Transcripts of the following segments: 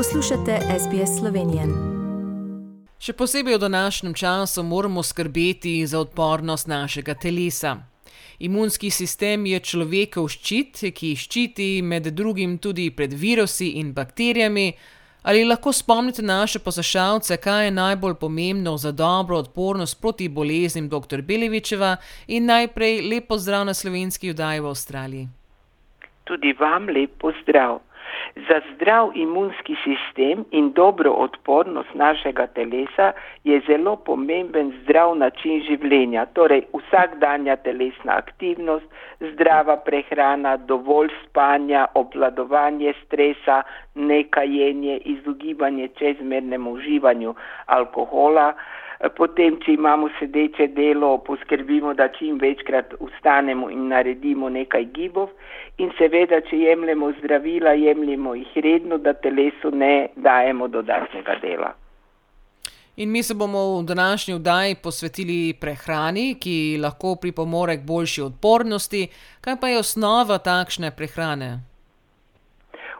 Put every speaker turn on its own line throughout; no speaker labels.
Poslušate SBS Slovenije.
Še posebej v današnjem času moramo skrbeti za odpornost našega telesa. Imunski sistem je človekov ščit, ki ščiti med drugim tudi pred virusi in bakterijami. Ali lahko spomnite naše poslušalce, kaj je najbolj pomembno za dobro odpornost proti boleznim dr. Belevičeva in najprej lepo zdrav na slovenski vdaji v Avstraliji?
Tudi vam lepo zdrav. Za zdrav imunski sistem in dobro odpornost našega telesa je zelo pomemben zdrav način življenja, torej vsakdanja telesna aktivnost, zdrava prehrana, dovolj spanja, obvladovanje stresa, nekajenje, izogibanje čezmernemu uživanju alkohola. Potem, če imamo sedeče delo, poskrbimo, da čim večkrat ustanemo in naredimo nekaj gibov. In seveda, če jemljemo zdravila, jemljemo jih redno, da telesu ne dajemo dodatnega dela.
In mi se bomo v današnji vdaji posvetili prehrani, ki lahko pripomore k boljši odpornosti. Kaj pa je osnova takšne prehrane?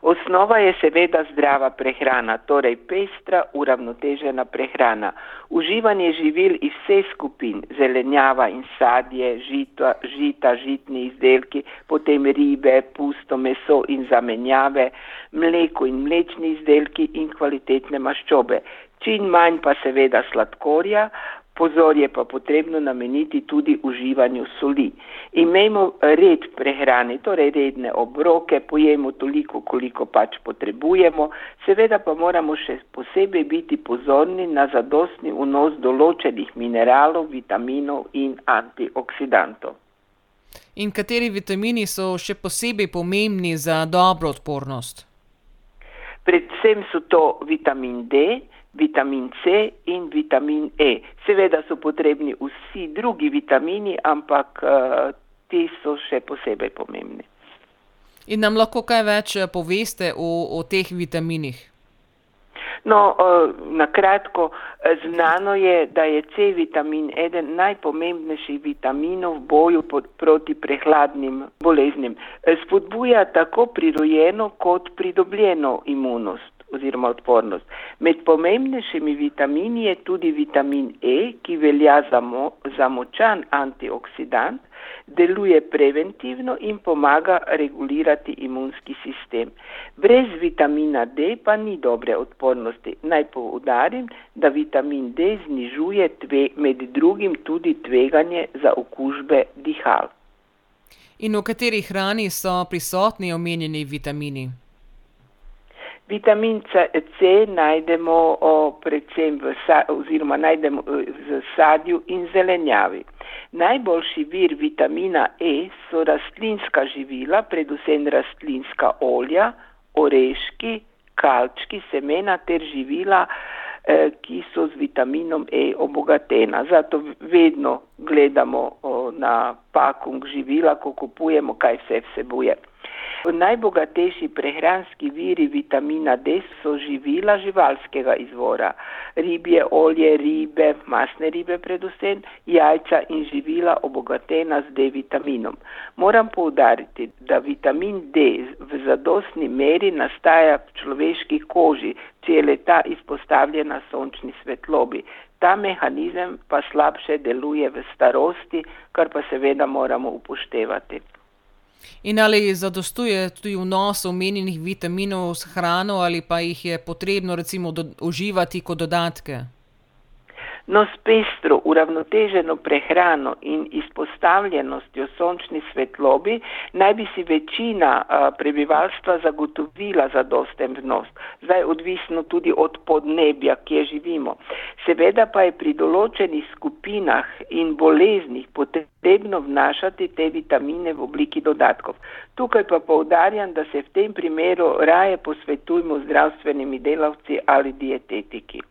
Osnova je seveda zdrava prehrana, torej pestra, uravnotežena prehrana. Uživanje živil iz vseh skupin, zelenjava in sadje, žita, žita, žitni izdelki, potem ribe, pusto meso in zamenjave, mleko in mlečni izdelki in kvalitetne maščobe. Čim manj pa seveda sladkorja, Pozor je pa potrebno nameniti tudi uživanju soli. Imejmo red prehrane, torej redne obroke, pojemo toliko, koliko pač potrebujemo, seveda pa moramo še posebej biti pozorni na zadostni vnos določenih mineralov, vitaminov in antioksidantov.
In kateri vitamini so še posebej pomembni za dobro odpornost?
Predvsem so to vitamin D, vitamin C in vitamin E. Seveda so potrebni vsi drugi vitamini, ampak uh, ti so še posebej pomembni.
In nam lahko kaj več eh, poveste o, o teh vitaminih?
No, uh, na kratko, znano je, da je C vitamin eden najpomembnejših vitaminov v boju pod, proti prehladnim boleznim. Spodbuja tako prirojeno kot pridobljeno imunost oziroma odpornost. Med pomembnejšimi vitamini je tudi vitamin E, ki velja za, mo, za močan antioksidant, deluje preventivno in pomaga regulirati imunski sistem. Brez vitamina D pa ni dobre odpornosti. Naj poudarim, da vitamin D znižuje tve, med drugim tudi tveganje za okužbe dihal.
In v kateri hrani so prisotni omenjeni vitamini?
Vitamin C najdemo predvsem v, oziroma najdemo e, v sadju in zelenjavi. Najboljši vir vitamina E so rastlinska živila, predvsem rastlinska olja, oreški, kalčki, semena ter živila, eh, ki so z vitaminom E obogatena. Zato vedno gledamo na pakung živila, ko kupujemo, kaj vse vsebuje. Najbogatejši prehranski viri vitamina D so živila živalskega izvora, ribje olje, ribe, masne ribe predvsem, jajca in živila obogatena z D vitaminom. Moram poudariti, da vitamin D v zadostni meri nastaja v človeški koži, če je leta izpostavljena sončni svetlobi. Ta mehanizem pa slabše deluje v starosti, kar pa seveda moramo upoštevati.
In ali zadostuje tudi vnos omenjenih vitaminov s hrano, ali pa jih je potrebno recimo uživati kot dodatke?
No, s pestro, uravnoteženo prehrano in izpostavljenostjo sončni svetlobi naj bi si večina a, prebivalstva zagotovila zadosten vnos. Zdaj odvisno tudi od podnebja, kje živimo. Seveda pa je pri določenih skupinah in boleznih potrebno vnašati te vitamine v obliki dodatkov. Tukaj pa poudarjam, da se v tem primeru raje posvetujmo zdravstvenimi delavci ali dietetiki.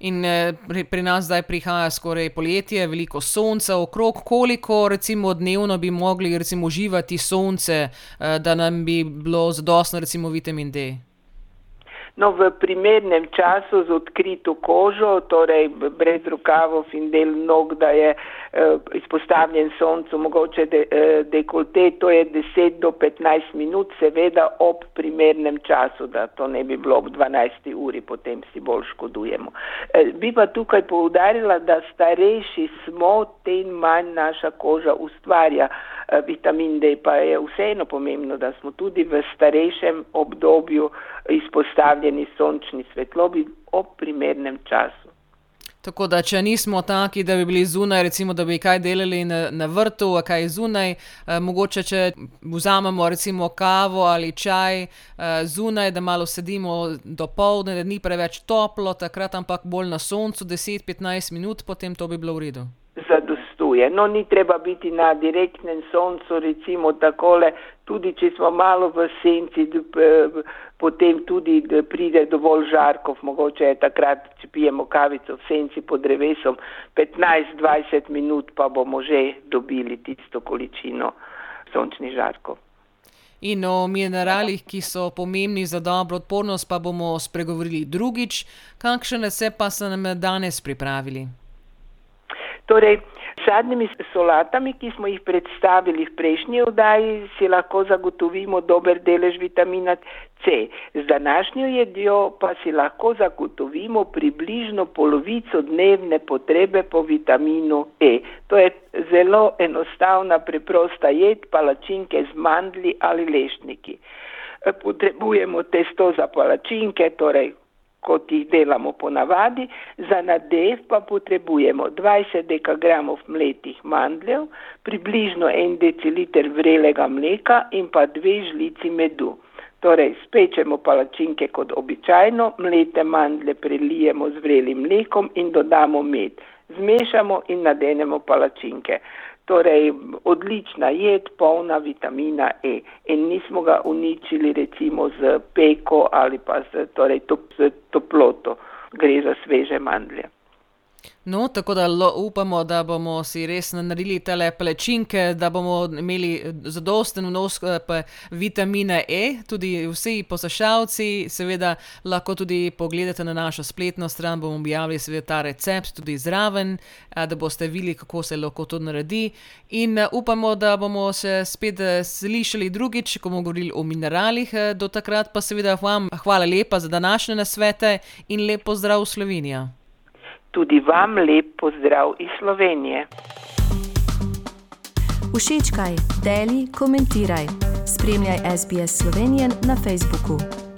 In eh, pri, pri nas zdaj prihaja skoraj poletje, veliko sonca okrog, koliko recimo dnevno bi mogli recimo uživati sonce, eh, da nam bi bilo zadostno recimo vitamin D.
No, v primernem času z odkrito kožo, torej brez rokavov in del nog, da je izpostavljen soncu, mogoče de, eh, dekolte, to je 10 do 15 minut, seveda ob primernem času, da to ne bi bilo ob 12 uri, potem si bolj škodujemo. Eh, bi pa tukaj poudarila, da starejši smo, tem manj naša koža ustvarja vitamin D, pa je vseeno pomembno, da smo tudi v starejšem obdobju izpostavljeni sončni svetlobi ob primernem času.
Tako da, če nismo taki, da bi bili zunaj, recimo, da bi kaj delali na, na vrtu, kaj zunaj, eh, mogoče če vzamemo recimo kavo ali čaj eh, zunaj, da malo sedimo do povdne, da ni preveč toplo, takrat ampak bolj na soncu, 10-15 minut, potem to bi bilo v redu
deluje. No, ni treba biti na direktnem soncu, recimo takole, tudi če smo malo v senci, potem tudi pride dovolj žarkov, mogoče je takrat, če pijemo kavico v senci pod drevesom, 15-20 minut pa bomo že dobili tisto količino sončnih žarkov.
In o mineralih, ki so pomembni za dobro odpornost, pa bomo spregovorili drugič. Kakšne se pa so nam danes pripravili?
Torej, sadnimi solatami, ki smo jih predstavili v prejšnji oddaji, si lahko zagotovimo dober delež vitamina C. Z današnjo jedjo pa si lahko zagotovimo približno polovico dnevne potrebe po vitaminu E. To je zelo enostavna, preprosta jed, palačinke z mandli ali lešniki. Potrebujemo testo za palačinke, torej kot jih delamo ponavadi, za nadev pa potrebujemo 20 dekagramov mletih mandljev, približno 1 deciliter vrelega mleka in pa dve žlici medu. Torej, spečemo palačinke kot običajno, mlete mandle prelijemo z vrelim mlekom in dodamo med. Zmešamo in nadenemo palačinke. Torej, odlična jed, polna vitamina E. In nismo ga uničili recimo z peko ali pa z, torej, top, z toploto. Gre za sveže mandlje.
No, tako da upamo, da bomo si res naredili te plečinke, da bomo imeli eh, zadosten vnos eh, vitamina E, tudi vsi poslušalci, seveda lahko tudi pogledate na našo spletno stran, bomo objavili seveda ta recept tudi zraven, eh, da boste videli, kako se lahko to naredi. In upamo, da bomo se spet slišali drugič, ko bomo govorili o mineralih. Do takrat pa seveda vam hvala lepa za današnje nasvete in lepo zdrav v Sloveniji.
Tudi vam lep pozdrav iz Slovenije.
Všečkaj, deli, komentiraj. Spremljaj SBS Slovenijo na Facebooku.